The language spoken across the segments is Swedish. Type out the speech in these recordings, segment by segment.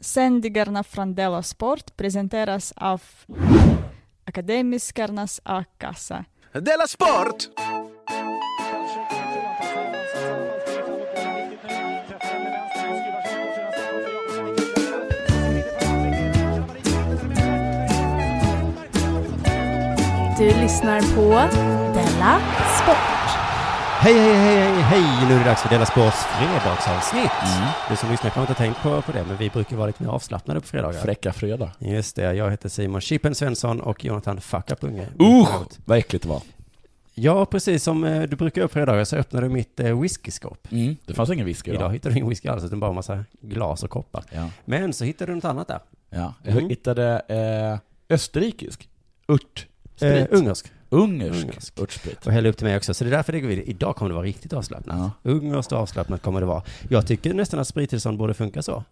Sändningarna från Della Sport presenteras av Akademiskarnas A-kassa. Della Sport! Du lyssnar på Della Sport. Hej, hej, hej, hej! Nu är det dags för Dela Sports fredagsavsnitt. Du som lyssnar kanske inte har tänkt på, på det, men vi brukar vara lite mer avslappnade på fredagar. Fräcka fredag. Just det, jag heter Simon Chippen Svensson och Jonathan Fuck Up Unge. Usch, vad äckligt det var. Ja, precis som eh, du brukar göra på fredagar så öppnade du mitt eh, whiskyskåp. Mm, det fanns ingen whisky Idag idag. hittade du ingen whisky alls, utan bara en massa glas och koppar. Ja. Men så hittade du något annat där. ja. Jag Mm. hittade eh, österrikisk ört. Eh, ungersk. Ungersk Ungersk. örtsprit. Och hällde upp till mig också. Så det är därför det går vidare. Idag kommer det vara riktigt avslappnat. Ja. Ungerskt avslappnat kommer det vara. Jag tycker nästan att sprittillstånd borde funka så.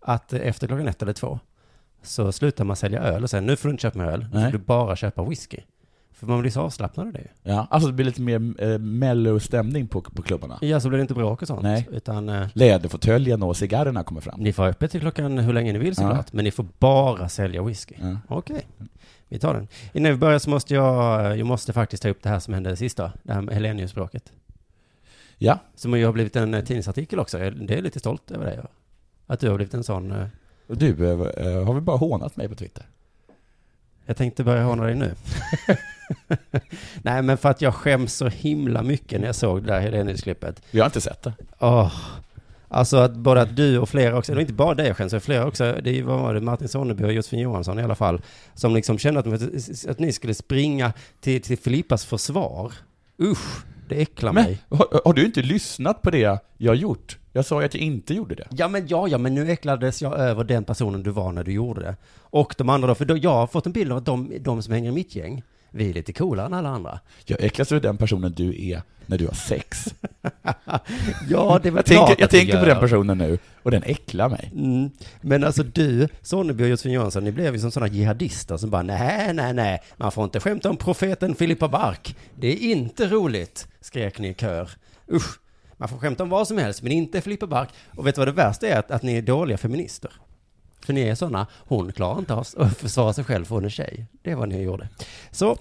Att efter klockan ett eller två så slutar man sälja öl och säger nu får du inte köpa mer öl. Nu får du bara köpa whisky. För man blir så avslappnad av det. Ja, alltså det blir lite mer eh, mellow stämning på, på klubbarna. Ja, så blir det inte bråk och sånt. Nej. Utan eh, Läderfåtöljen och cigarrerna kommer fram. ni får ha öppet till klockan hur länge ni vill såklart. Men ni får bara sälja whisky. Ja. Okej, vi tar den. Innan vi börjar så måste jag, jag måste faktiskt ta upp det här som hände sista. Det här med Helenius-bråket. Ja, Som ju har blivit en eh, tidningsartikel också. Det är lite stolt över dig. Att du har blivit en sån. eh, du eh, har väl bara hånat mig på Twitter? Jag tänkte börja håna dig nu. Nej, men för att jag skäms så himla mycket när jag såg det där Helenius-klippet. Vi har inte sett det. Åh. Alltså att att du och flera också, var inte bara det jag skäms, utan flera också, det var det, Martin Sonneby och Josefin Johansson i alla fall, som liksom kände att, att ni skulle springa till, till Filippas försvar. Usch, det äcklar Men mig. har, har du inte lyssnat på det jag gjort? Jag sa ju att jag inte gjorde det. Ja men ja, ja, men nu äcklades jag över den personen du var när du gjorde det. Och de andra då, för då, jag har fått en bild av att de, de som hänger i mitt gäng, vi är lite coolare än alla andra. Jag äcklas över den personen du är när du har sex. Ja, det var Jag tänker, jag tänker på den personen nu, och den äcklar mig. Mm. Men alltså du, Sonneby och Josefin Johansson, ni blev ju som sådana jihadister som bara nej, nej, nej, man får inte skämta om profeten Filippa Bark. Det är inte roligt, skrek ni i kör. Usch, man får skämta om vad som helst, men inte Filippa Bark. Och vet du vad det värsta är? Att, att ni är dåliga feminister. För ni är sådana, hon klarar inte att försvara sig själv för hon är tjej. Det är vad ni gjorde. Så.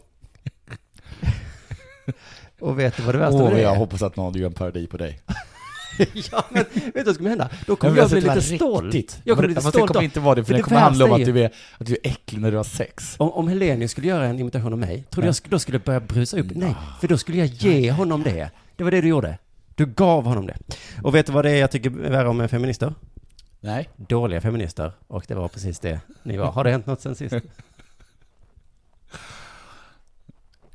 Och vet du vad det värsta Åh, med det jag är? hoppas att någon gör en parodi på dig. ja, men vet du vad som kommer hända? Då kommer jag bli det var lite stolt. riktigt. Jag kommer bli lite det stolt kommer av- inte vara det, för det det kommer handla om att du, är, att du är äcklig när du har sex. Om, om Helenius skulle göra en imitation av mig, tror du Ja. jag då skulle jag börja brusa upp? Nej, för då skulle jag ge honom det. Det var det du gjorde. Du gav honom det. Och vet du vad det är jag tycker är värre om feminister? Nej. Dåliga feminister. Och det var precis det ni var. Har det hänt något sen sist?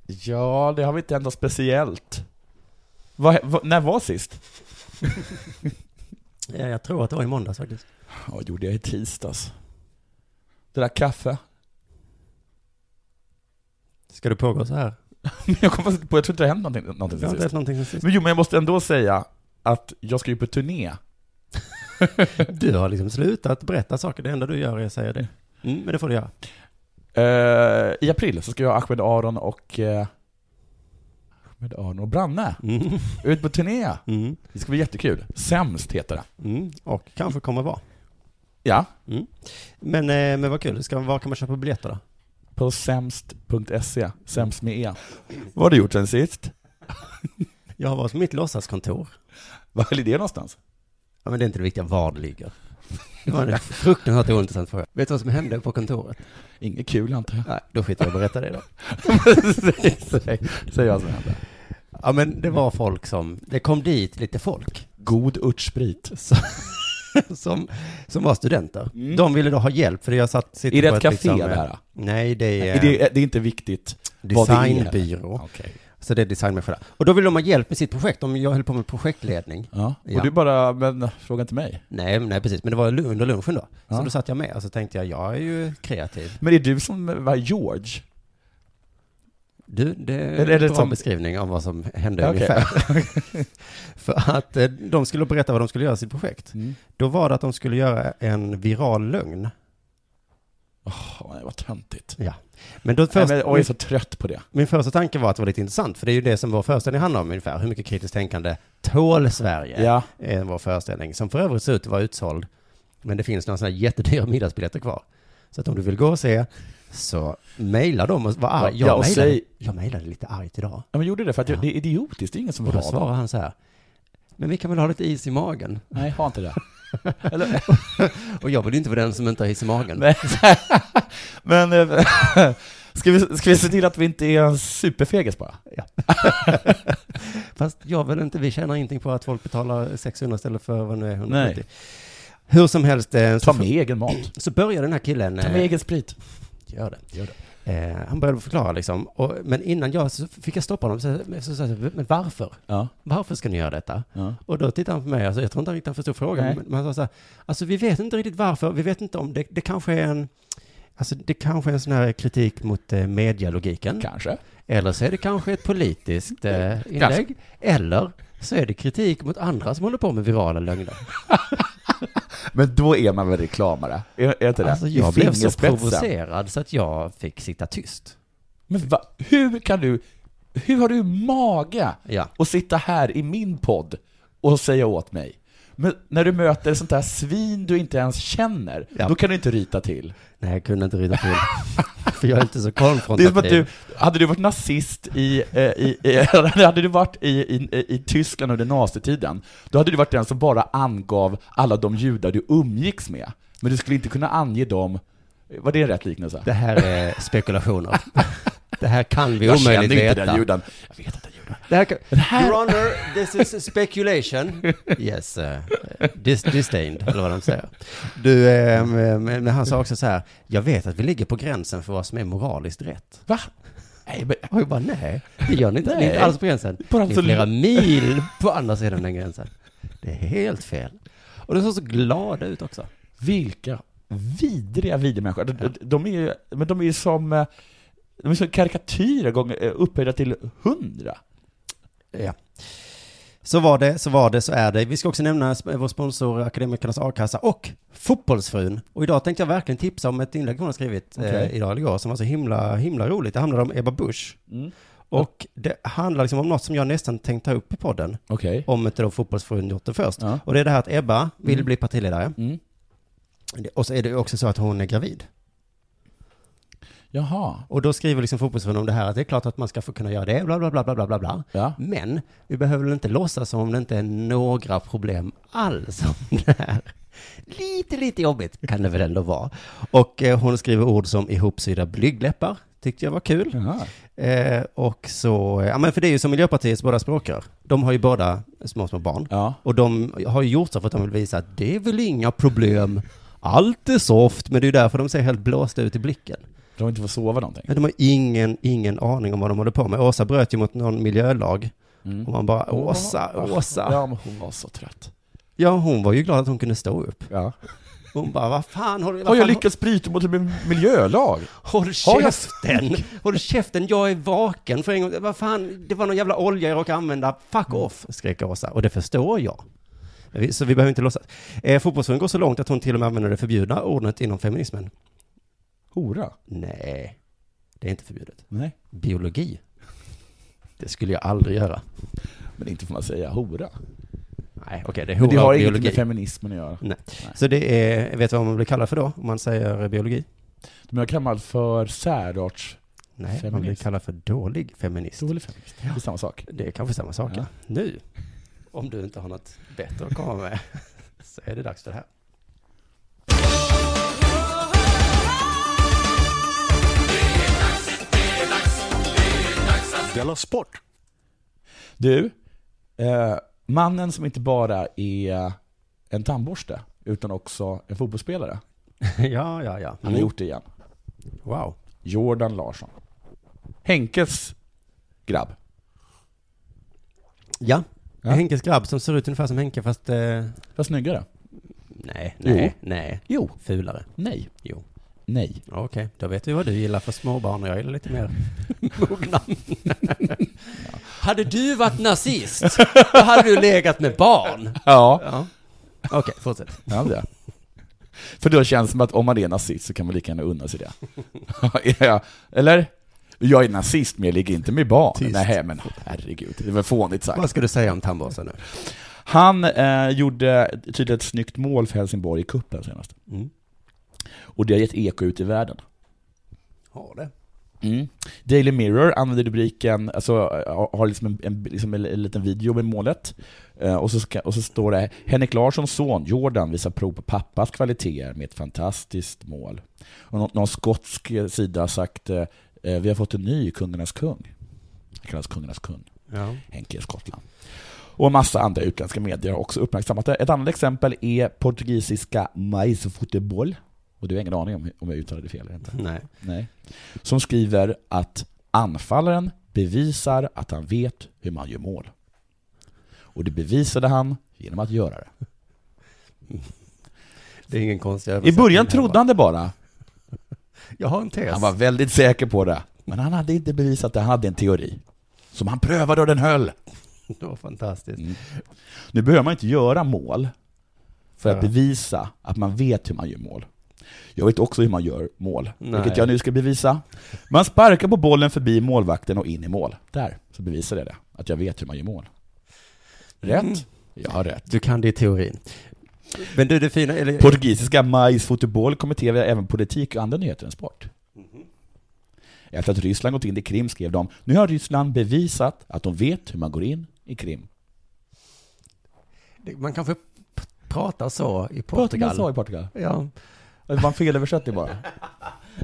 Ja, det har vi inte hänt något speciellt. Vad, vad, när var sist? Ja, jag tror att det var i måndags faktiskt. Vad gjorde jag i tisdags? Det där kaffe. Ska du pågå så här? jag kommer på, jag tror inte det har hänt någonting, någonting Det sen sist. någonting sen sist. Men jo, men jag måste ändå säga att jag ska ju på turné. Du har liksom slutat berätta saker. Det enda du gör är att säga det. Mm, men det får du göra. Eh, I april så ska jag Ahmed Aron och eh, Ahmed Aron och Branne Mm. ut på turné. Mm. Det ska bli jättekul. Sämst heter det. Mm. Och kanske kommer vara. Ja, Mm. Men, eh, men vad kul. Ska, var kan man köpa biljetter då? på sämst.se, sämst med e. Vad har du gjort sen sist? Jag har varit på mitt låtsaskontor. Var är det någonstans? Ja, men det är inte det viktiga var det ligger. Det var en fruktansvärt ointressant fråga. Vet du vad som hände på kontoret? Inget kul antar jag. Nej, då skiter jag i att berätta det då. Säg vad som hände. Ja, men det var folk som, det kom dit lite folk God örtsprit. som, som, var studenter. Mm. De ville då ha hjälp, för jag satt, sitter Är det ett café liksom, det här? Nej, det är, det, det är inte viktigt vad det är? designbyrå. Så det är designmänniska. Och då ville de ha hjälp med sitt projekt, om jag höll på med projektledning. Ja, och Ja. du bara, men fråga inte mig. Nej, nej precis, men det var under lunchen då. Ja. Så då satt jag med och så tänkte jag, jag är ju kreativ. Men är du som var George? Du, det är är det en bra som- beskrivning av vad som hände Okej. ungefär. För att eh, de skulle berätta vad de skulle göra i sitt projekt. Mm. Då var det att de skulle göra en viral lögn. Åh, det var töntigt. Ja. Men då Nej, först, men, jag är så trött på det. min första tanke var att det var lite intressant, för det är ju det som vår föreställning handlar om ungefär. Hur mycket kritiskt tänkande tål Sverige? Ja. är vår föreställning, som för övrigt ser ut att vara utsåld. Men det finns några sådana jättedyra middagsbiljetter kvar. Så att om du vill gå och se, så mejla dem och var arg. Ja, Jag, och mejlade, säg- jag mejlade lite argt idag. Ja, men gjorde det för att Ja. det är idiotiskt, det är ingen som Och vill då ha svarar det. han så här, men vi kan väl ha lite is i magen? Nej, ha inte det. Eller, Och jag vill ju inte vara den som inte har is i magen. Nej. Men eh, ska vi, ska vi se till att vi inte är en superfegis bara? Fast jag vill inte, vi tjänar ingenting på att folk betalar 600 istället för vad nu är 170. Nej. Hur som helst, eh, Ta så, med egen mat. så börjar den här killen... Ta med eh, egen sprit. Gör det. Gör det. Eh, han började förklara liksom, och, men innan jag, så fick jag stoppa honom, så, så, så, men varför? Ja. Varför ska ni göra detta? ja. Och då tittade han på mig, alltså, jag tror inte han riktigt förstod frågan, Nej. men men han sa så här, alltså vi vet inte riktigt varför, vi vet inte om det, det kanske är en, alltså det kanske är en sån här kritik mot eh, medialogiken, Kanske. eller så är det kanske ett politiskt eh, inlägg, eller så är det kritik mot andra som håller på med virala lögner. Men då är man väl reklamare? Är, är inte det? Alltså jag blev så provocerad så att jag fick sitta tyst. Men va, hur kan du, hur har du mage Ja. att sitta här i min podd och säga åt mig? Men när du möter sånt där svin du inte ens känner, Ja. då kan du inte ryta till. Nej, jag kunde inte rida till. För jag är inte så Det är konfrontativ. du, hade du varit nazist i, eh, i, i hade du varit i, i, i Tyskland under nazitiden, då hade du varit den som bara angav alla de judar du umgicks med. Men du skulle inte kunna ange dem, var det en rätt liknelse? Det här är spekulationer. Det här kan vi jag omöjligt känner inte veta. den juden. Jag vet. Det här kan... Det här- Your honor, this is speculation. Yes, uh, dis disdained, eller vad de säger. Du, eh, men han sa också så här, jag vet att vi ligger på gränsen för vad som är moraliskt rätt. Va? Nej, men, Och jag bara, nej, det gör ni inte. Ni är inte alls på gränsen. Bara Ni är flera mil på andra sidan den gränsen. Det är helt fel. Och de såg så glada ut också. vilka vidriga vidriga De, de, de är ju, men de är ju som, eh, de är som karikatyrer gånger, eh, upphöjda till hundra. Ja. Så var det, så var det, så är det. Vi ska också nämna vår sponsor Akademikernas A-kassa och Fotbollsfrun. Och idag tänkte jag verkligen tipsa om ett inlägg hon har skrivit eh, idag eller igår som var så himla, himla roligt. Det handlar om Ebba Busch. Mm. Och det handlar liksom om något som jag nästan tänkt ta upp i podden. Okej. Om inte då Fotbollsfrun gjort det först. Ja. Och det är det här att Ebba vill Mm. bli partiledare. Mm. Och så är det också så att hon är gravid. Jaha. Och då skriver liksom Fotbollsfrun om det här att det är klart att man ska få kunna göra det, bla bla bla bla bla bla. Ja. Men vi behöver väl inte låtsas som om det inte är några problem alls om det här. Lite, lite jobbigt kan det väl ändå vara. Och eh, hon skriver ord som ihopsydda blygdläppar, tyckte jag var kul. Eh, och så, ja men för det är ju som Miljöpartiets båda språkrör. De har ju båda små, små barn. Ja. Och de har ju gjort så för att de vill visa att det är väl inga problem. Allt är soft, men det är ju därför de ser helt blåsta ut i blicken. De har inte fått sova någonting. Men de har ingen, ingen aning om vad de håller på med. Åsa bröt ju mot någon miljölag. Mm. Och man bara, Åsa, Åsa. Ja, men hon var så trött. Ja, hon var ju glad att hon kunde stå upp. Ja. Hon bara, vad fan har du... Har jag lyckats bryta mot en miljölag? Håll käften! Håll käften, jag är vaken för en gång. Vad fan, det var någon jävla olja jag råkade använda. Fuck Mm. off, skrek Åsa. Och det förstår jag. Så vi behöver inte låtsas. Eh, Fotbollsförbundet går så långt att hon till och med använder det förbjudna ordet inom feminismen. Hora? Nej, det är inte förbjudet. Nej. Biologi. Det skulle jag aldrig göra. Men inte får man säga hora. Nej, okej, det är Men det hora har inget med feminismen att göra. Nej. Så det är, vet du vad man blir kallad för då, om man säger biologi? De är kallad för särarts... Nej, man blir Feminist. kallad för dålig feminist. Dålig feminist. Det är samma sak. Det är kanske samma sak, ja. Ja. Nu, om du inte har något bättre att komma med, så är det dags för det här. Della Sport. Du, eh, mannen som inte bara är en tandborste, utan också en fotbollsspelare. ja, ja, ja. Han har gjort det igen. Wow. Jordan Larsson. Henkes grabb. Ja, Ja. Henkes grabb som ser ut ungefär som Henke fast... Eh, Fast snyggare. nej, Jo. nej, nej. Jo. Fulare. Nej. Jo. Nej. Okej, då vet vi vad du gillar för småbarn och jag gillar lite mer mogna. Hade du varit nazist, då hade du legat med barn. Ja. Ja. Okej, fortsätt. Ja, det. För då känns det som att om man är nazist så kan man lika gärna unna sig det. Eller? Jag är nazist men jag ligger inte med barn. Tyst. Nej men herregud, det var fånigt sagt. Vad ska du säga om tandborsten nu? Han eh, gjorde tydligen ett snyggt mål för Helsingborg i cupen senast. Mm. Och det har gett eko ut i världen. Har det? Mm. Daily Mirror använder rubriken, alltså har- har liksom en, en, liksom en, en liten video med målet. Eh, och, så ska, och så står det Henrik Larssons son Jordan visar prov på pappas kvaliteter med ett fantastiskt mål. Och någon, någon skotsk eh, sida har sagt eh, eh, vi har fått en ny kungarnas kung. Han kallas kungarnas kung. Ja. Henke i Skottland. Och en massa andra utländska medier har också uppmärksammat det. Ett annat exempel är portugisiska Mais Futebol. Och du har ingen aning om, om jag uttalade det fel eller inte. Nej. Nej. Som skriver att anfallaren bevisar att han vet hur man gör mål. Och det bevisade han genom att göra det. Det är ingen konstig I början trodde han det bara. Jag har en tes. Han var väldigt säker på det. Men han hade inte bevisat det, han hade en teori. Som han prövade och den höll. Det var fantastiskt. Mm. Nu behöver man inte göra mål för att bevisa att man vet hur man gör mål. Jag vet också hur man gör mål, Nej. vilket jag nu ska bevisa. Man sparkar på bollen förbi målvakten och in i mål. Där, så bevisar det det, att jag vet hur man gör mål. Rätt? Mm. Jag har rätt. Du kan det i teorin. Men du, det fina, eller... Portugisiska Mais Fotboll kommenterar även politik och andra nyheter än sport. Efter att Ryssland gått in i Krim skrev de Nu har Ryssland bevisat att de vet hur man går in i Krim. Man kanske pratar så i Pratar Portugal. man så i Portugal? Ja. Det var en felöversättning bara.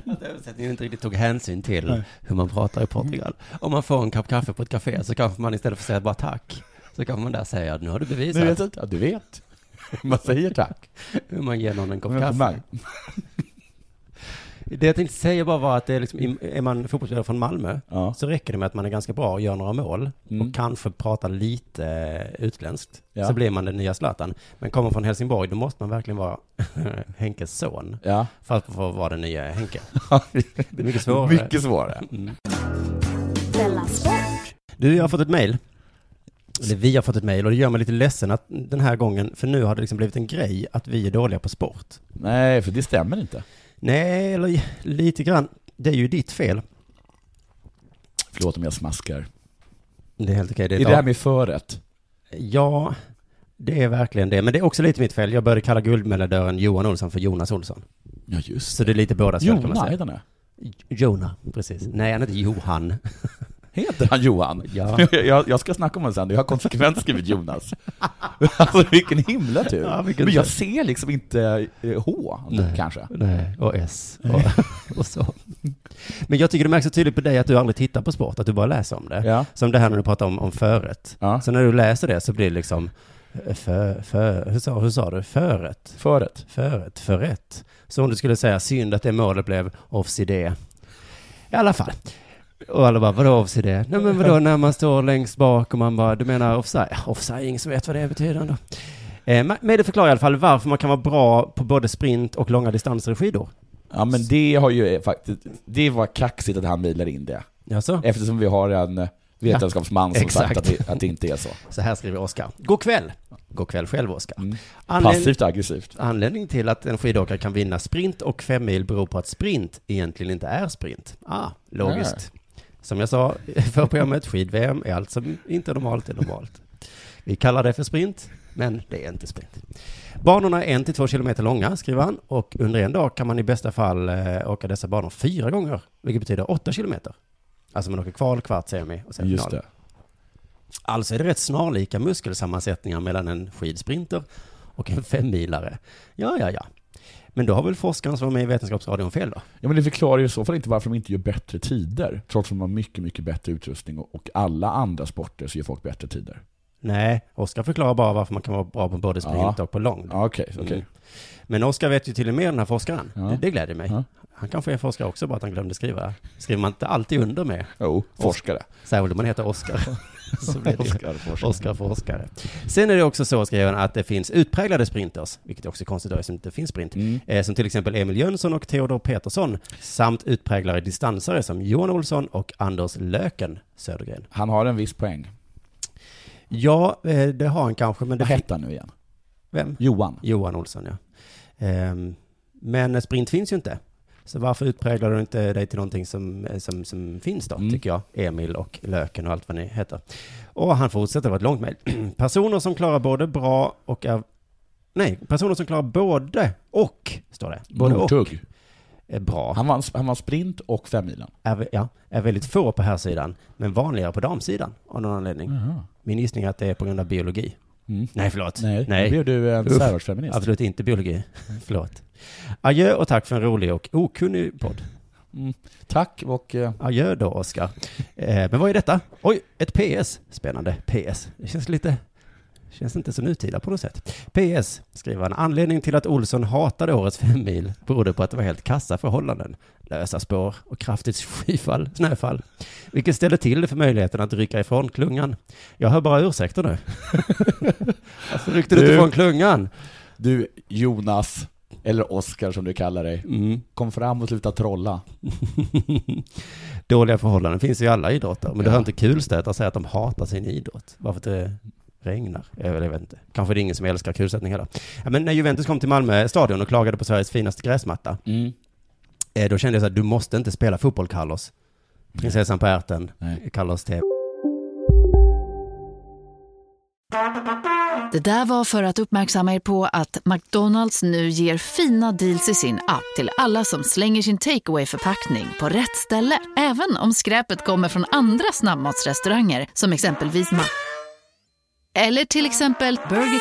Att översättningen inte riktigt tog hänsyn till Nej. hur man pratar i Portugal. Om man får en kopp kaffe på ett café så kanske man istället för att säga bara tack, så kanske man där säga att nu har du bevisat vet jag, ja, du vet. Man säger tack. hur man ger någon en kopp kaffe. Det jag tänkte säga bara var att det är, liksom, är man fotbollsspelare från Malmö Ja. så räcker det med att man är ganska bra och gör några mål Mm. och kanske pratar lite eh, utländskt. Ja. Så blir man den nya Zlatan. Men kommer man från Helsingborg då måste man verkligen vara Henkes son Ja. för att få vara den nya Henke. Det är mycket svårare. Mycket svårare. Mm. Du, jag har fått ett mejl. Eller vi har fått ett mejl och det gör mig lite ledsen att den här gången, för nu har det liksom blivit en grej att vi är dåliga på sport. Nej, för det stämmer inte. Nej, eller lite grann. Det är ju ditt fel. Förlåt om jag smaskar. Det är helt okej. Det är är det här med förrätt. Ja, det är verkligen det. Men det är också lite mitt fel. Jag började kalla guldmedajören Johan Olsson för Jonas Olsson. Ja, just Så det är lite bådas fel kan man Jona, säga. heter han det? Jona, precis. Nej, han heter Johan. Heter han Johan? Ja. Jag, jag, ska snacka om det sen, jag har konsekvent skrivit Jonas. Alltså vilken himla tur. Ja, vilken Men jag tur. ser liksom inte eh, H, Nej. kanske. Nej, och S och, och så. Men jag tycker det märks så tydligt på dig att du aldrig tittar på sport, att du bara läser om det. Ja. Som det här när du pratar om, om förrätt. Ja. Så när du läser det så blir det liksom, eh, för, för, hur, sa, hur sa du? Förrätt? Förrätt. Förrätt, förrätt. Så om du skulle säga synd att det målet blev offside. I alla fall. Och alla bara, vadå offside? Nej men vadå när man står längst bak och man bara, du menar offside? Offside, ingen som vet vad det betyder ändå. Eh, men det förklarar i alla fall varför man kan vara bra på både sprint och långa distanser i skidor. Ja men det har ju eh, faktiskt, det var kaxigt att han mejlar in det. Jaså? Eftersom vi har en eh, vetenskapsman som exakt. sagt att det, att det inte är så. Så här skriver Oskar. God kväll. God kväll själv Oskar. Mm. Passivt aggressivt. Anledningen till att en skidåkare kan vinna sprint och fem mil beror på att sprint egentligen inte är sprint. Ah, logiskt. Som jag sa för programmet, skid-VM är allt som inte är normalt är normalt. Vi kallar det för sprint, Men det är inte sprint. Banorna är en till två kilometer långa, skriver han, och under en dag kan man i bästa fall eh, åka dessa banor fyra gånger, vilket betyder åtta kilometer. Alltså man åker kval, kvart, semi och sen Just final. det. Alltså är det rätt snarlika muskelsammansättningar mellan en skidsprinter och en femmilare. Ja, ja, ja. Men då har väl forskarna som var med i Vetenskapsradion fel då? Ja, men det förklarar ju i så fall inte varför de inte gör bättre tider, trots att de har mycket, mycket bättre utrustning och, alla andra sporter så gör folk bättre tider. Nej, Oskar förklarar bara varför man kan vara bra på både sprint Ja. och på långd. Ja, Okej, okej. Mm. Men Oskar vet ju till och med den här forskaren. Ja. Det, det gläder mig. Ja. Han kanske är forskare också, bara att han glömde skriva. Skriver man inte alltid under med? Jo, forskare. Särskilt om man heter Oskar. Så blir det Oskar, forskare. Sen är det också så, skriver han, att det finns utpräglade sprinters, vilket också är konstigt eftersom det inte finns sprint. Mm. Eh, som till exempel Emil Jönsson och Theodor Petersson, samt utpräglade distansare som Johan Olsson och Anders Löken Södergren. Han har en viss poäng. Ja, eh, det har han kanske, men det... Vad hette han nu igen? Vem? Johan. Johan Olsson, ja. Ehm, men sprint finns ju inte. Så varför utpräglar du inte dig till någonting som, som, som finns då, Mm. tycker jag. Emil och Löken och allt vad ni heter. Och han fortsätter, det var ett långt mejl. Personer som klarar både bra och är... Nej, personer som klarar både och, står det. Både och Nordtugg. är bra. Han var, han var sprint och femmilen. Är, ja, är väldigt få på här sidan men vanligare på damsidan av någon anledning. Jaha. Min gissning är att det är på grund av biologi. Mm. Nej, förlåt. Nej, Nej. blev du en särartsfeminist. Absolut inte biologi. Förlåt. Adjö och tack för en rolig och okunnig podd. Mm. Tack och... Eh, Adjö då, Oskar. Eh, men vad är detta? Oj, ett PS. Spännande. PS. Det känns lite... Känns inte så nutida på något sätt. PS, skriver han. Anledningen till att Olsson hatade årets femmil berodde på att det var helt kassa förhållanden. Lösa spår och kraftigt skyfall, snöfall. Vilket ställde till det för möjligheten att rycka ifrån klungan. Jag hör bara ursäkter nu. Varför ryckte du inte ifrån klungan? du, Jonas, eller Oskar som du kallar dig, Mm. kom fram och sluta trolla. Dåliga förhållanden finns ju i alla idrotter. Men det Ja. hör inte kulstötare säga att de hatar sin idrott. Bara för att det regnar. Vet, jag vet inte. Kanske det är ingen som älskar kulsättning heller. Ja, men när Juventus kom till Malmö stadion och klagade på Sveriges finaste gräsmatta. Mm. Eh, då kände jag så här, du måste inte spela fotboll Carlos. Prinsessan på ärten, Nej. Carlos T. Det där var för att uppmärksamma er på att McDonalds nu ger fina deals i sin app till alla som slänger sin takeaway förpackning på rätt ställe. Även om skräpet kommer från andra snabbmatsrestauranger som exempelvis Ma... Eller till exempel Burger...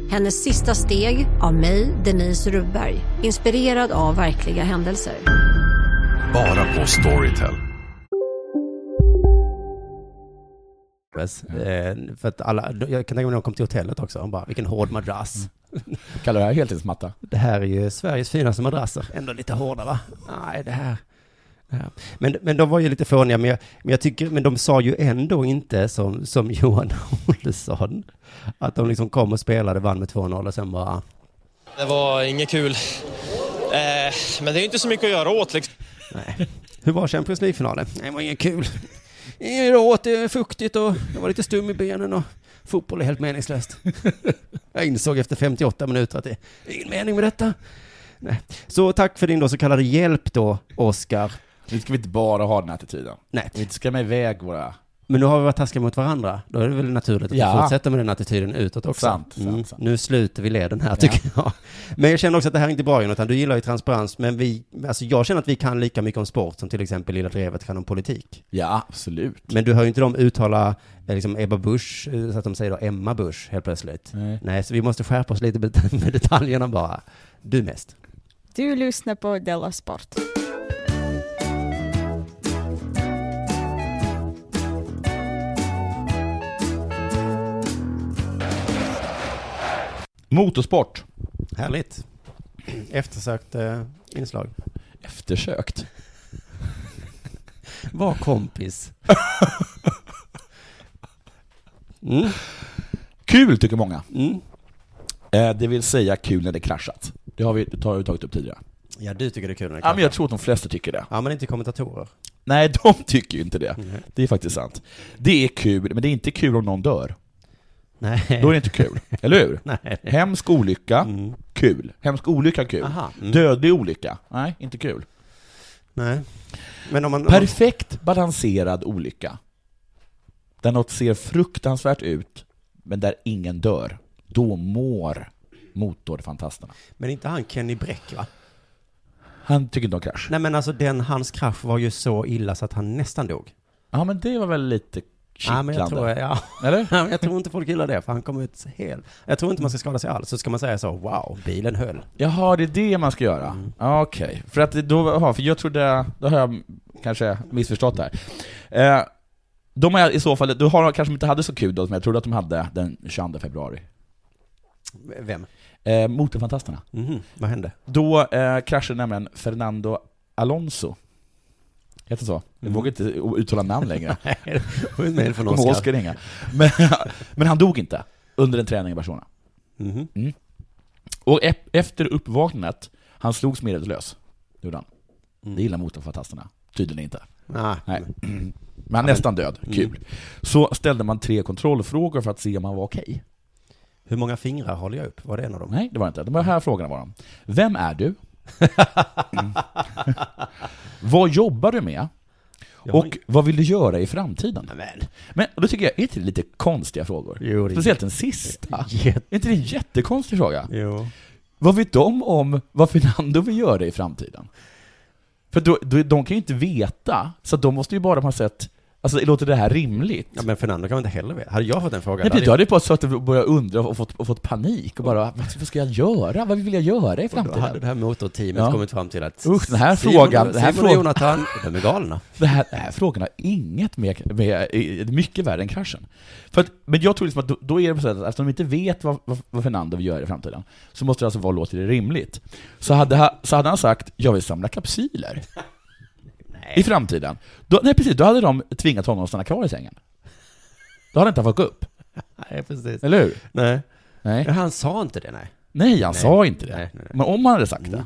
Hennes sista steg av mig, Denise Rubberg. Inspirerad av verkliga händelser. Bara på Storytel. Eh, för att alla, jag kan tänka mig när de kom till hotellet också, de bara, vilken hård madrass. Kallar du det här heltidsmatta? Det här är ju Sveriges finaste madrasser. Ändå lite hårda va? Nej, det här. Det. Men, men de var ju lite fåniga, men jag, men jag tycker, men de sa ju ändå inte som, som Johan Olsson, att de liksom kom och spelade, vann med 2-0 och sen bara, Det var inget kul. Eh, men det är inte så mycket att göra åt liksom. nej. Hur var Champions League-finalen? Det var inget kul. Inget åt, det är fuktigt och jag var lite stum i benen och fotboll är helt meningslöst. Jag insåg efter 58 minuter att det är ingen mening med detta. Nej. Så tack för din då så kallade hjälp då, Oskar. Nu ska vi inte bara ha den här attityden. Nej. Vi inte skrämma iväg våra... Men nu har vi varit taskiga mot varandra. Då är det väl naturligt att Ja. vi fortsätter med den attityden utåt också. Sant, sant, Mm. sant. Nu sluter vi leden här tycker jag. Men jag känner också att det här är inte bra Jonathan. Du gillar ju transparens, men vi, alltså jag känner att vi kan lika mycket om sport som till exempel Lilla Drevet kan om politik. Ja, absolut. Men du hör ju inte dem uttala eh, liksom Ebba Busch, eh, så att de säger då Emma Busch helt plötsligt. Nej. Nej, så vi måste skärpa oss lite med med detaljerna bara. Du mest. Du lyssnar på Della Sport. Motorsport. Härligt. Eftersökt eh, inslag. Eftersökt. Var kompis. Mm. Kul tycker många. Mm. Eh, det vill säga kul när det kraschat. Det har vi, det har vi tagit upp tidigare. Ja, du tycker det är kul när det Ja, men jag tror att de flesta tycker det. Ja, men inte kommentatorer. Nej, de tycker ju inte det. Det är faktiskt sant. Det är kul, men det är inte kul om någon dör. Nej. Då är det inte kul, eller hur? Nej. Hemsk olycka, Mm. kul. Hemsk olycka, kul. Aha. Mm. Dödlig olycka, nej, inte kul. Nej. Men om man... Perfekt balanserad olycka. Där något ser fruktansvärt ut, men där ingen dör. Då mår motorfantasterna. Men inte han Kenny Bräck, va? Han tycker inte om krasch. Nej, men alltså den, hans krasch var ju så illa så att han nästan dog. Ja, men det var väl lite. Ja, men jag tror, ja. Eller? Ja, men jag tror inte folk gillar det, för han kom ut hel. Jag tror inte man ska skada sig alls, så ska man säga så, wow, bilen höll. Jaha, det är det man ska göra? Mm. Okej, för att då, aha, för jag trodde, då har jag kanske missförstått det här. Eh, de är i så fall, då har de kanske inte hade så kul då som jag trodde att de hade den 22 februari. Vem? Eh, Motorfantasterna. Mhm, vad hände? Då eh, kraschade nämligen Fernando Alonso. Heter så? Jag Mm. vågar inte uttala namn längre. Nej, från Kommer Oscar. Oscar ringa. Men, men han dog inte under en träning i Barcelona. Mhm. Mm. Och efter uppvaknandet, han slogs medvetslös. Det gjorde han. Mm. Det gillar motorfantasterna. Tydligen inte. Ah, Nej. Men han är nästan död. Kul. Så ställde man tre kontrollfrågor för att se om han var okej. Hur många fingrar håller jag upp? Var det en av dem? Nej, det var inte. De här frågorna var de. Vem är du? Mm. vad jobbar du med? Och vad vill du göra i framtiden? Men. Men då tycker jag, är inte det lite konstiga frågor? Jo, Speciellt den sista. Jätte- Är inte det en jättekonstig fråga? Jo. Vad vet de om vad Fernando vill göra i framtiden? För då, då, de kan ju inte veta, så de måste ju bara på något sätt, alltså låter det här rimligt? Ja, men Fernando kan man inte heller veta. Hade jag fått en fråga, Nej, då hade jag bara att jag börjat undra och fått, och fått panik och bara, vad, ska jag göra? Vad vill jag göra i och då hade framtiden? det här motorteamet Ja. kommit fram till att Usch, den här Simon, frågan- Simon den här och frågan- Jonathan, de är galna. Det här, den här frågan har inget med, med, mycket värre än kraschen. För att, men jag tror liksom att då, då är det på så sätt att eftersom de inte vet vad, vad, vad Fernando vill göra i framtiden, så måste det alltså vara, låter det rimligt. Så hade, ha- så hade han sagt, jag vill samla kapsyler. I framtiden. Då, nej precis, då hade de tvingat honom att stanna kvar i sängen. Då hade inte han fått gå upp. Nej, precis. Eller hur? Nej. Nej, Han sa inte det, nej. nej han Nej. sa inte det. Nej, nej. Men om han hade sagt det.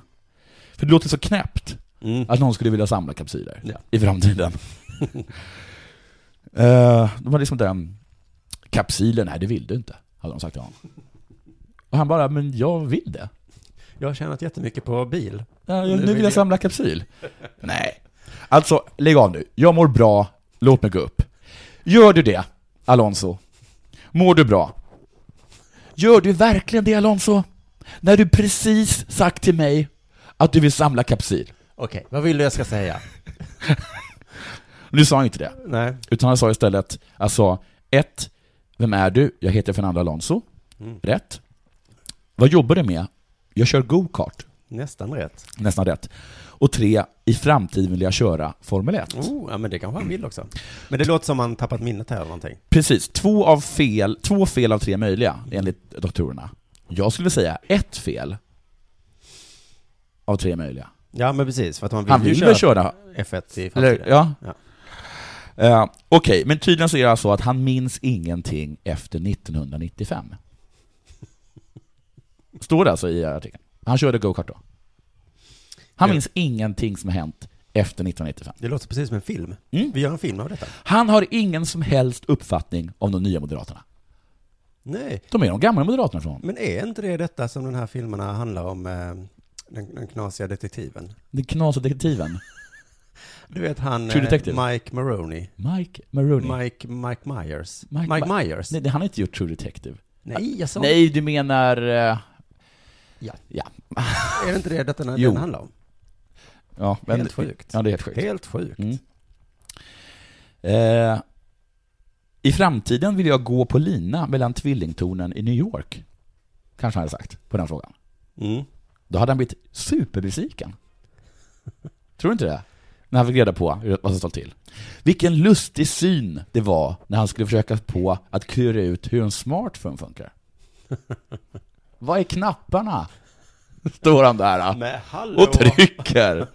För det låter så knäppt. Mm. Att någon skulle vilja samla kapsyler Ja. i framtiden. uh, de var liksom den, kapsyler, nej det vill du inte, hade de sagt till honom. Och han bara, men jag vill det. Jag har tjänat jättemycket på bil. Ja, Nu nu vill jag jag. samla kapsyl. Nej. Alltså, lägg av nu. Jag mår bra, låt mig gå upp. Gör du det, Alonso? Mår du bra? Gör du verkligen det, Alonso? När du precis sagt till mig att du vill samla kapsyl. Okej, vad vill du jag ska säga? Nu sa han inte det. Nej. Utan han sa istället, alltså, ett, vem är du? Jag heter Fernando Alonso. Mm. Rätt. Vad jobbar du med? Jag kör go-kart. Nästan rätt. Nästan rätt. Och tre, i framtiden vill jag köra Formel 1. Oh, ja men det kanske han vill också. Men det låter som han tappat minnet här eller någonting. Precis, två av fel, två fel av tre möjliga, enligt doktorerna. Jag skulle säga ett fel av tre möjliga. Ja men precis, för att man vill Han ju vill köra väl köra, F1 i eller, framtiden. ja. Ja. Eh, Okej, men tydligen så är det alltså att han minns ingenting efter 1995. Står det alltså i artikeln. Han körde go-kart då. Han minns ingenting som hänt efter 1995. Det låter precis som en film. Mm. Vi gör en film av detta. Han har ingen som helst uppfattning om de nya Moderaterna. Nej, De är de gamla Moderaterna från men är inte det detta som den här filmerna handlar om, eh, den, den knasiga detektiven? Den knasiga detektiven. Du vet han, eh. Mike Maroney. Mike Maroney. Mike, Mike Myers. Mike Mike, Ma- Myers. Nej, han har inte gjort True Detective. Nej, jag sa Nej, du menar... eh, Ja. Ja. Är det inte det detta den handlar om? Ja men, Helt sjukt. Ja, det är helt sjukt. Helt sjukt. Mm. Eh, I framtiden vill jag gå på lina mellan tvillingtornen i New York. Kanske han hade sagt på den frågan. Mm. Då hade han blivit superbesviken. Tror du inte det? När han fick reda på vad som stod till. Vilken lustig syn det var när han skulle försöka på att klura ut hur en smartphone funkar. Vad är knapparna? Står han där hallå! och trycker.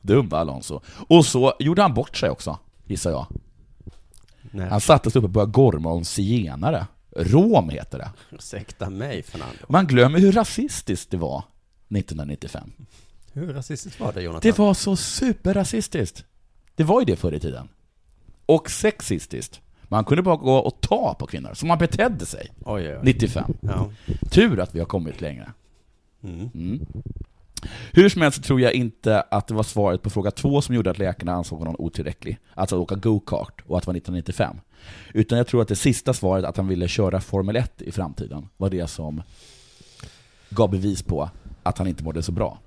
Dumma Alonso. Och så gjorde han bort sig också, gissar jag. Nej. Han sig upp och började gorma om zigenare Rom heter det. Ursäkta mig, Fernando. Man glömmer hur rasistiskt det var 1995. Hur rasistiskt var det, Jonathan? Det var så superrasistiskt. Det var ju det förr i tiden. Och sexistiskt. Man kunde bara gå och ta på kvinnor, så man betedde sig. Oj, oj, oj. 95. Ja. Tur att vi har kommit längre. Mm. Mm. Hur som helst så tror jag inte att det var svaret på fråga två som gjorde att läkarna ansåg honom otillräcklig, alltså att åka go-kart och att det var 1995. Utan jag tror att det sista svaret, att han ville köra Formel 1 i framtiden, var det som gav bevis på att han inte mådde så bra.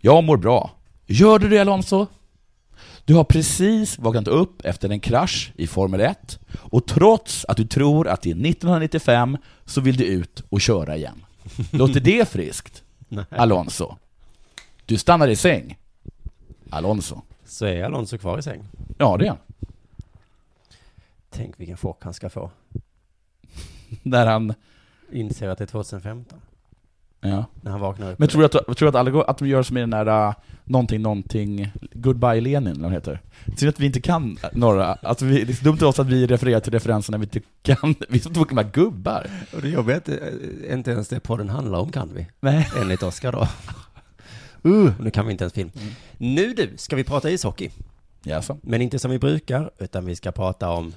Jag mår bra. Gör du det Alonso? Du har precis vaknat upp efter en krasch i Formel 1 och trots att du tror att det är 1995 så vill du ut och köra igen. Låter det friskt? Nej. Alonso. Du stannar i säng. Alonso. Så är Alonso kvar i säng. Ja, det är han. Tänk vilken chock han ska få. När han... Inser att det är 2015. Ja. När han vaknar upp. Men tror du att, tror du att, alla, går- att de gör som i den där uh, någonting, någonting, Goodbye Lenin, eller vad heter? Synd att vi inte kan några, att vi, det är dumt av oss att vi refererar till referenser när vi inte kan, vi så tråkiga med gubbar. Och det jobbiga är att inte ens det podden handlar om kan vi. Nej. Enligt Oskar då. Uh, nu kan vi inte ens film. Nu du, ska vi prata ishockey. Jaså? Men inte som vi brukar, utan vi ska prata om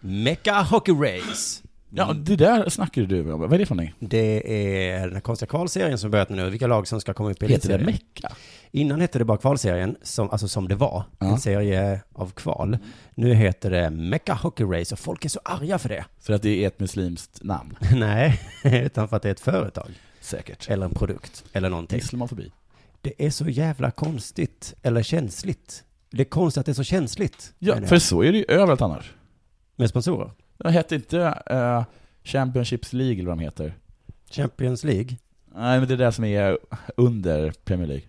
Mecca Hockey Race. Ja, det där snackar du om. Vad är det för någonting? Det är den konstiga kvalserien som börjat nu, vilka lag som ska komma upp i Heter det. Mecca? Innan hette det bara kvalserien, som, alltså som det var, Ja. en serie av kval. Nu heter det Mecca Hockey Race och folk är så arga för det. För att det är ett muslimskt namn? Nej, utan för att det är ett företag. Säkert. Eller en produkt, eller någonting. Islamofobi. Det är så jävla konstigt, eller känsligt. Det är konstigt att det är så känsligt. Ja, för så är det ju överallt annars. Med sponsorer. Det hette inte uh, Championships League eller vad de heter. Champions League. Nej, men det är det som är under Premier League.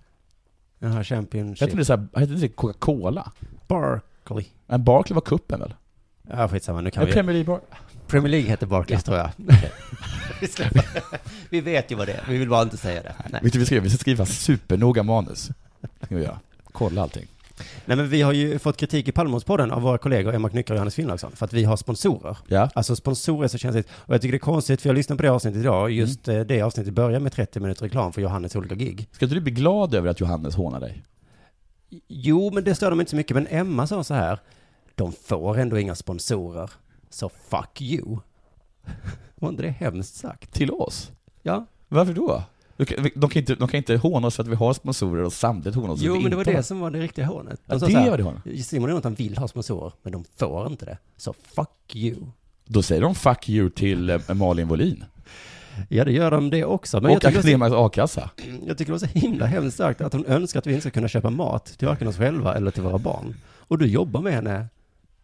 Jaha, Championship. Hette det, så här, hette det Coca-Cola? Barkley. Men Barkley var kuppen väl? Ja, skitsamma. Nu kan vi... Premier League Bar... Premier League heter Barclays, tror jag. vi, vet ju vad det är, vi vill bara inte säga det. Nej. Vet du, vi ska, vi ska skriva supernoga manus. Ska vi göra. Kolla allting. Nej, men vi har ju fått kritik i Palmemordspodden av våra kollegor Emma Knyckare och Johannes Finnlaugsson för att vi har sponsorer. Ja. Alltså sponsorer är så känsligt. Och jag tycker det är konstigt, för jag lyssnade på det avsnittet idag, och just eh, det avsnittet börjar med 30 minuter reklam för Johannes olika gig. Ska inte du bli glad över att Johannes hånar dig? Jo, men det stör dem inte så mycket. Men Emma sa så här, de får ändå inga sponsorer, så fuck you. Var inte det hemskt sagt? Till oss? Ja. Varför då? De kan, inte, de kan inte håna oss för att vi har sponsorer och samtidigt håna oss för Jo, att vi men det var det har. som var det riktiga hånet. Ja, De sa det var det hånet. Simon och Jonathan vill ha sponsorer, men de får inte det. Så fuck you. Då säger de 'fuck you' till eh, Malin Wollin. Ja, det gör de det också. Men och Akademisk a-kassa. jag tycker det var så himla hemskt sagt att hon önskar att vi inte ska kunna köpa mat till varken oss själva eller till våra barn. Och du jobbar med henne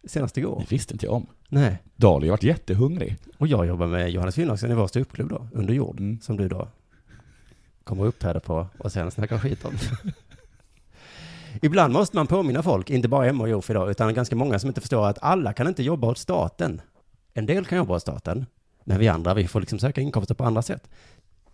senast igår. Det visste inte jag om. Nej. Dahlia har varit jättehungrig. Och jag jobbar med Johannes Finnlaugsen i vår ståuppklubb då, under jord, Mm. som du då kommer och uppträda på och sen snackar skit om. Ibland måste man påminna folk, inte bara Emma och Jof idag, utan ganska många som inte förstår att alla kan inte jobba åt staten. En del kan jobba åt staten, men vi andra, vi får liksom söka inkomster på andra sätt.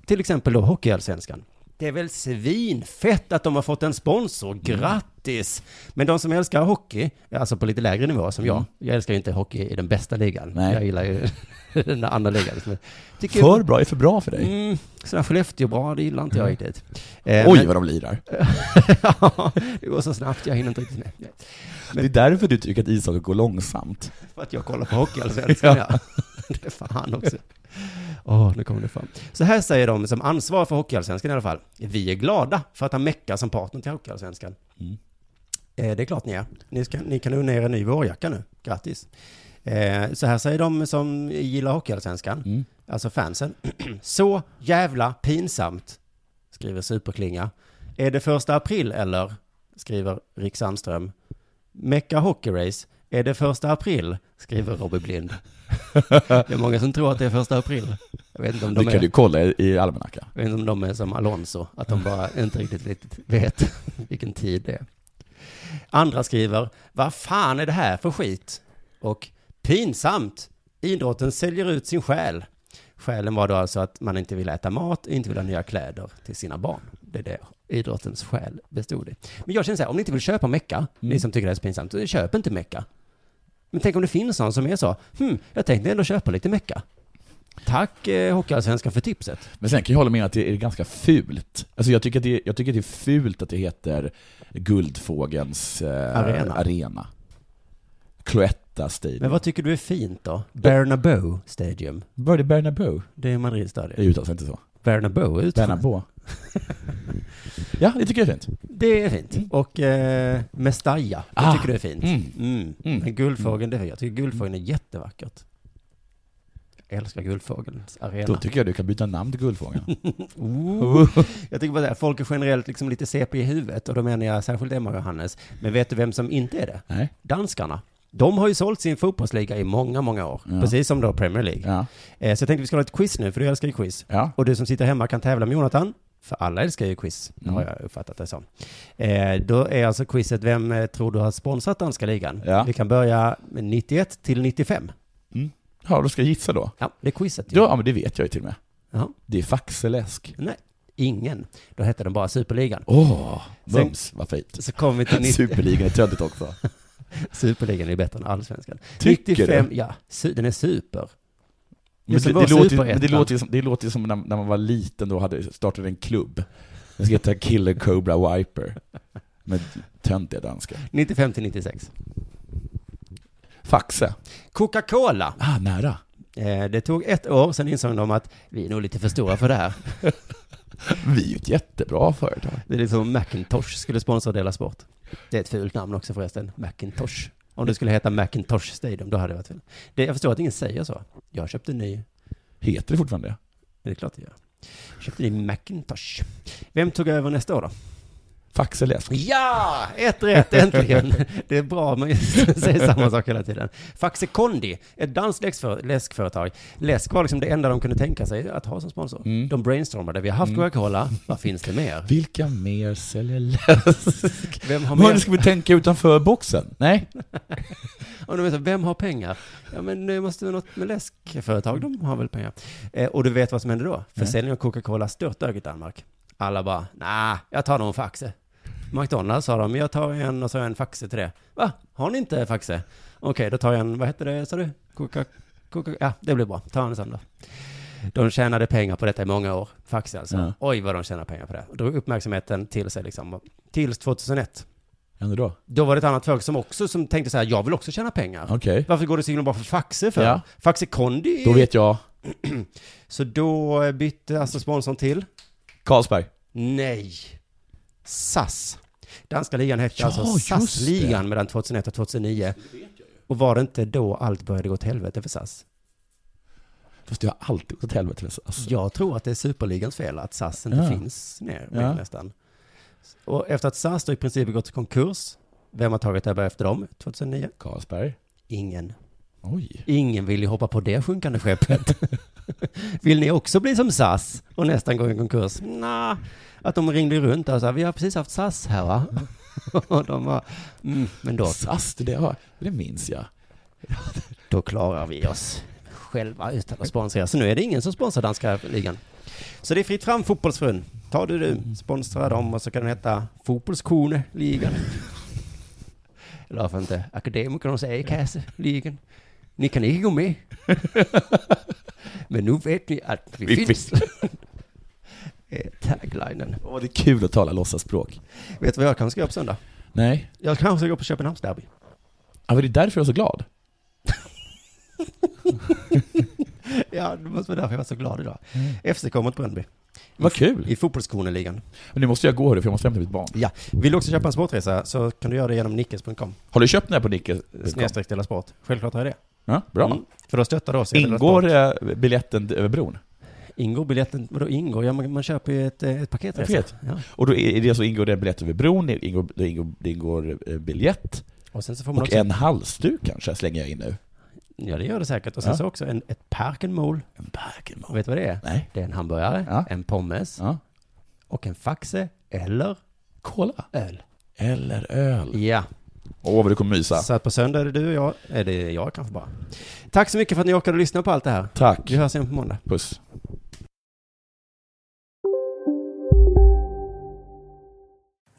Till exempel då Hockeyallsvenskan. Det är väl svinfett att de har fått en sponsor, grattis! Men de som älskar hockey, alltså på lite lägre nivå som jag, jag älskar ju inte hockey i den bästa ligan. Nej. Jag gillar ju den andra ligan. Tycker För bra är för bra för dig. Mm, sådär Skellefteå bra, det gillar inte jag riktigt. Eh, Oj men- vad de lirar. ja, det går så snabbt, jag hinner inte riktigt med. Nej. Det är därför du tycker att ishockey går långsamt. För att jag kollar på Hockeyallsvenskan, ja. Det är fan också. Åh, nu kommer det fram. Så här säger de som ansvarar för Hockeyallsvenskan i alla fall. Vi är glada för att ha Mecka som partner till Hockeyallsvenskan. Mm. Eh, det är klart ni är. Ni, ska, ni kan unna er en ny vårjacka nu. Grattis. Eh, så här säger de som gillar Hockeyallsvenskan, Mm. alltså fansen. så jävla pinsamt, skriver Superklinga. Är det första april eller? Skriver Rick Sandström. Mecka Hockey Race. Är det första april? Skriver Robby Blind. Det är många som tror att det är första april. Jag vet inte om Det de kan är, du kolla i, almanackan. jag vet inte om de är som Alonso, att de bara inte riktigt, vet vilken tid det är. Andra skriver, vad fan är det här för skit? Och pinsamt, idrotten säljer ut sin själ. Skälen var då alltså att man inte vill äta mat, inte vill ha nya kläder till sina barn. Det är det idrottens själ bestod i. Men jag känner så här, om ni inte vill köpa Mecka, ni som tycker det är så pinsamt, köp inte Mecka. Men tänk om det finns någon som är så, hm, jag tänkte ändå köpa lite mecka. Tack eh, Hockeyallsvenskan för tipset. Men sen kan jag hålla med att det är ganska fult. Alltså jag tycker att det, jag tycker att det är fult att det heter Guldfågens eh, Arena. arena. Cloetta Stadium. Men vad tycker du är fint då? Bernabeu Stadium. Var det Bernabeu? Det är Madrids stadion. Det uttalas inte så. Bernabeu uttalas. Bernabeu. ja, det tycker jag är fint. Det är fint. Och eh, Mestalla, det Ah. tycker du är fint. Mm. Mm. Mm. Men Guldfågeln, det är jag tycker Guldfågeln är jättevackert. Jag älskar Guldfågelns arena. Då tycker jag du kan byta namn till Guldfågeln. Oh. Jag tycker bara att folk är generellt liksom lite CP i huvudet och då menar jag särskilt Emma och Johannes. Men vet du vem som inte är det? Nej. Danskarna. De har ju sålt sin fotbollsliga i många, många år. Ja. Precis som då Premier League. Ja. Eh, Så jag tänkte vi ska ha ett quiz nu, för du älskar ju quiz. Ja. Och du som sitter hemma kan tävla med Jonathan, för alla älskar ju quiz, Mm. har jag uppfattat det som. Eh, Då är alltså quizet, vem eh, tror du har sponsrat danska ligan? Ja. Vi kan börja med 91 till 95. Mm. Ja, då ska jag gissa då. Ja, det är quizet. ju. Ja, men det vet jag ju till och med. Jaha. Det är Faxeläsk. Nej, ingen. Då hette den bara Superligan. Åh, Sen- mums, vad fint. Så kommer vi till 90... Superligan är töntigt också. Superligan är bättre än allsvenskan. Tycker 95, du? ja, den är super. Men som det, låter, ju- superettan. men det låter ju som, det låter ju som när, när man var liten då hade startat en klubb. Den ska heta Killer Cobra Viper. Med töntiga danskar. 95 till 96. Faxe. Coca-Cola. Ah, nära. Eh, det tog ett år, sen insåg de att vi är nog lite för stora för det här. Vi är ju ett jättebra företag. Det är liksom Macintosh skulle sponsra Dela Sport. Det är ett fult namn också förresten, Macintosh. Om det skulle heta Macintosh Stadium, då hade det varit fel. Det, jag förstår att ingen säger så. Jag köpte en ny, Heter det fortfarande det? det är klart det gör. Jag köpte en ny Macintosh. Vem tog över nästa år då? Faxeläsk. Ja! Ett rätt, äntligen! Det är bra, man säger samma sak hela tiden. Faxe Kondi, ett danskt läskför- läskföretag. Läsk var liksom det enda de kunde tänka sig att ha som sponsor. Mm. De brainstormade, vi har haft Mm. Coca-Cola, vad finns det mer? Vilka mer säljer läsk? Vem har Men mer? ska vi tänka utanför boxen? Nej? Och de så, vem har pengar? Ja men det måste vara något med läskföretag, de har väl pengar. Eh, och du vet vad som hände då? Försäljningen av Coca-Cola störtdök i Danmark. Alla bara, nej, jag tar nog Faxe. McDonalds sa de, jag tar en och så en Faxe till det. Va? Har ni inte Faxe? Okej, då tar jag en, vad heter det, sa du? Coca, Coca, ja, det blir bra. Ta en sån då. De tjänade pengar på detta i många år, Faxe alltså. Ja. Oj vad de tjänar pengar på det. Och drog uppmärksamheten till sig liksom. Tills 2001. Ändå då? Då var det ett annat företag som också som tänkte så här, jag vill också tjäna pengar. Okej. Varför går det så himla bra för Faxe för? Ja. Faxe Kondi? Då vet jag. Så då bytte alltså sponsorn till? Carlsberg. Nej. SAS. Danska ligan hette Ja, alltså SAS-ligan mellan 2001 och 2009. Och var det inte då allt började gå till helvete för SAS? Fast det har alltid gått åt helvete. Alltså. Jag tror att det är superligans fel att SAS inte Ja. finns ner Ja. ja. nästan. Och efter att SAS då i princip gått i konkurs, vem har tagit över efter dem 2009? Carlsberg. Ingen. Oj. Ingen vill ju hoppa på det sjunkande skeppet. vill ni också bli som SAS och nästan gå i konkurs? Nja, att de ringde runt och sa, vi har precis haft SAS här va? och de var, mm, men då, SAS, det, har, det minns jag. då klarar vi oss själva utan att sponsra. Så nu är det ingen som sponsrar danska ligan. Så det är fritt fram fotbollsfrun. Ta du du, sponsra dem och så kan den heta Fotbollskone-ligan. Eller varför inte Akademikernas A-kasse-ligan. Ni kan inte gå med. Men nu vet ni att vi, Vi finns. Eh, Taglinen. Åh, det är kul att tala låtsaspråk. Vet du vad jag kanske ska göra på söndag? Nej. Jag kanske ska gå på Köpenhamnsderby. Ja, men det är därför jag är så glad. Ja, det måste vara därför jag var så glad idag. FCK mot Brönnby. Vad kul. I fotbollskoneligan. Men nu måste jag gå hörru, för jag måste hämta mitt barn. Ja, vill du också köpa en sportresa så kan du göra det genom nickes.com. Har du köpt den här på Nicke? Snedstreck Sport. Självklart har jag det. Ja, bra. Mm, för då stöttar du oss i Ingår eh, biljetten över bron? Ingår biljetten, vadå ingår? Ja, man, man köper ju ett, eh, ett paketresa. Paket. Ja. Och då är det så ingår det en biljett över bron, det ingår, det ingår, det ingår eh, biljett Och sen så får man och också... en halsduk kanske slänger jag in nu. Ja, det gör det säkert. Och sen Ja. så också en, ett parkenmål. En Bergenmål. Och vet du vad det är? Nej. Det är en hamburgare, Ja. en pommes Ja. och en faxe eller Cola. öl. Eller öl. Ja. Åh, vad du kommer mysa. Så att på söndag är det du och jag, är det jag kanske bara. Tack så mycket för att ni orkade lyssna på allt det här. Tack. Vi hörs igen på måndag. Puss.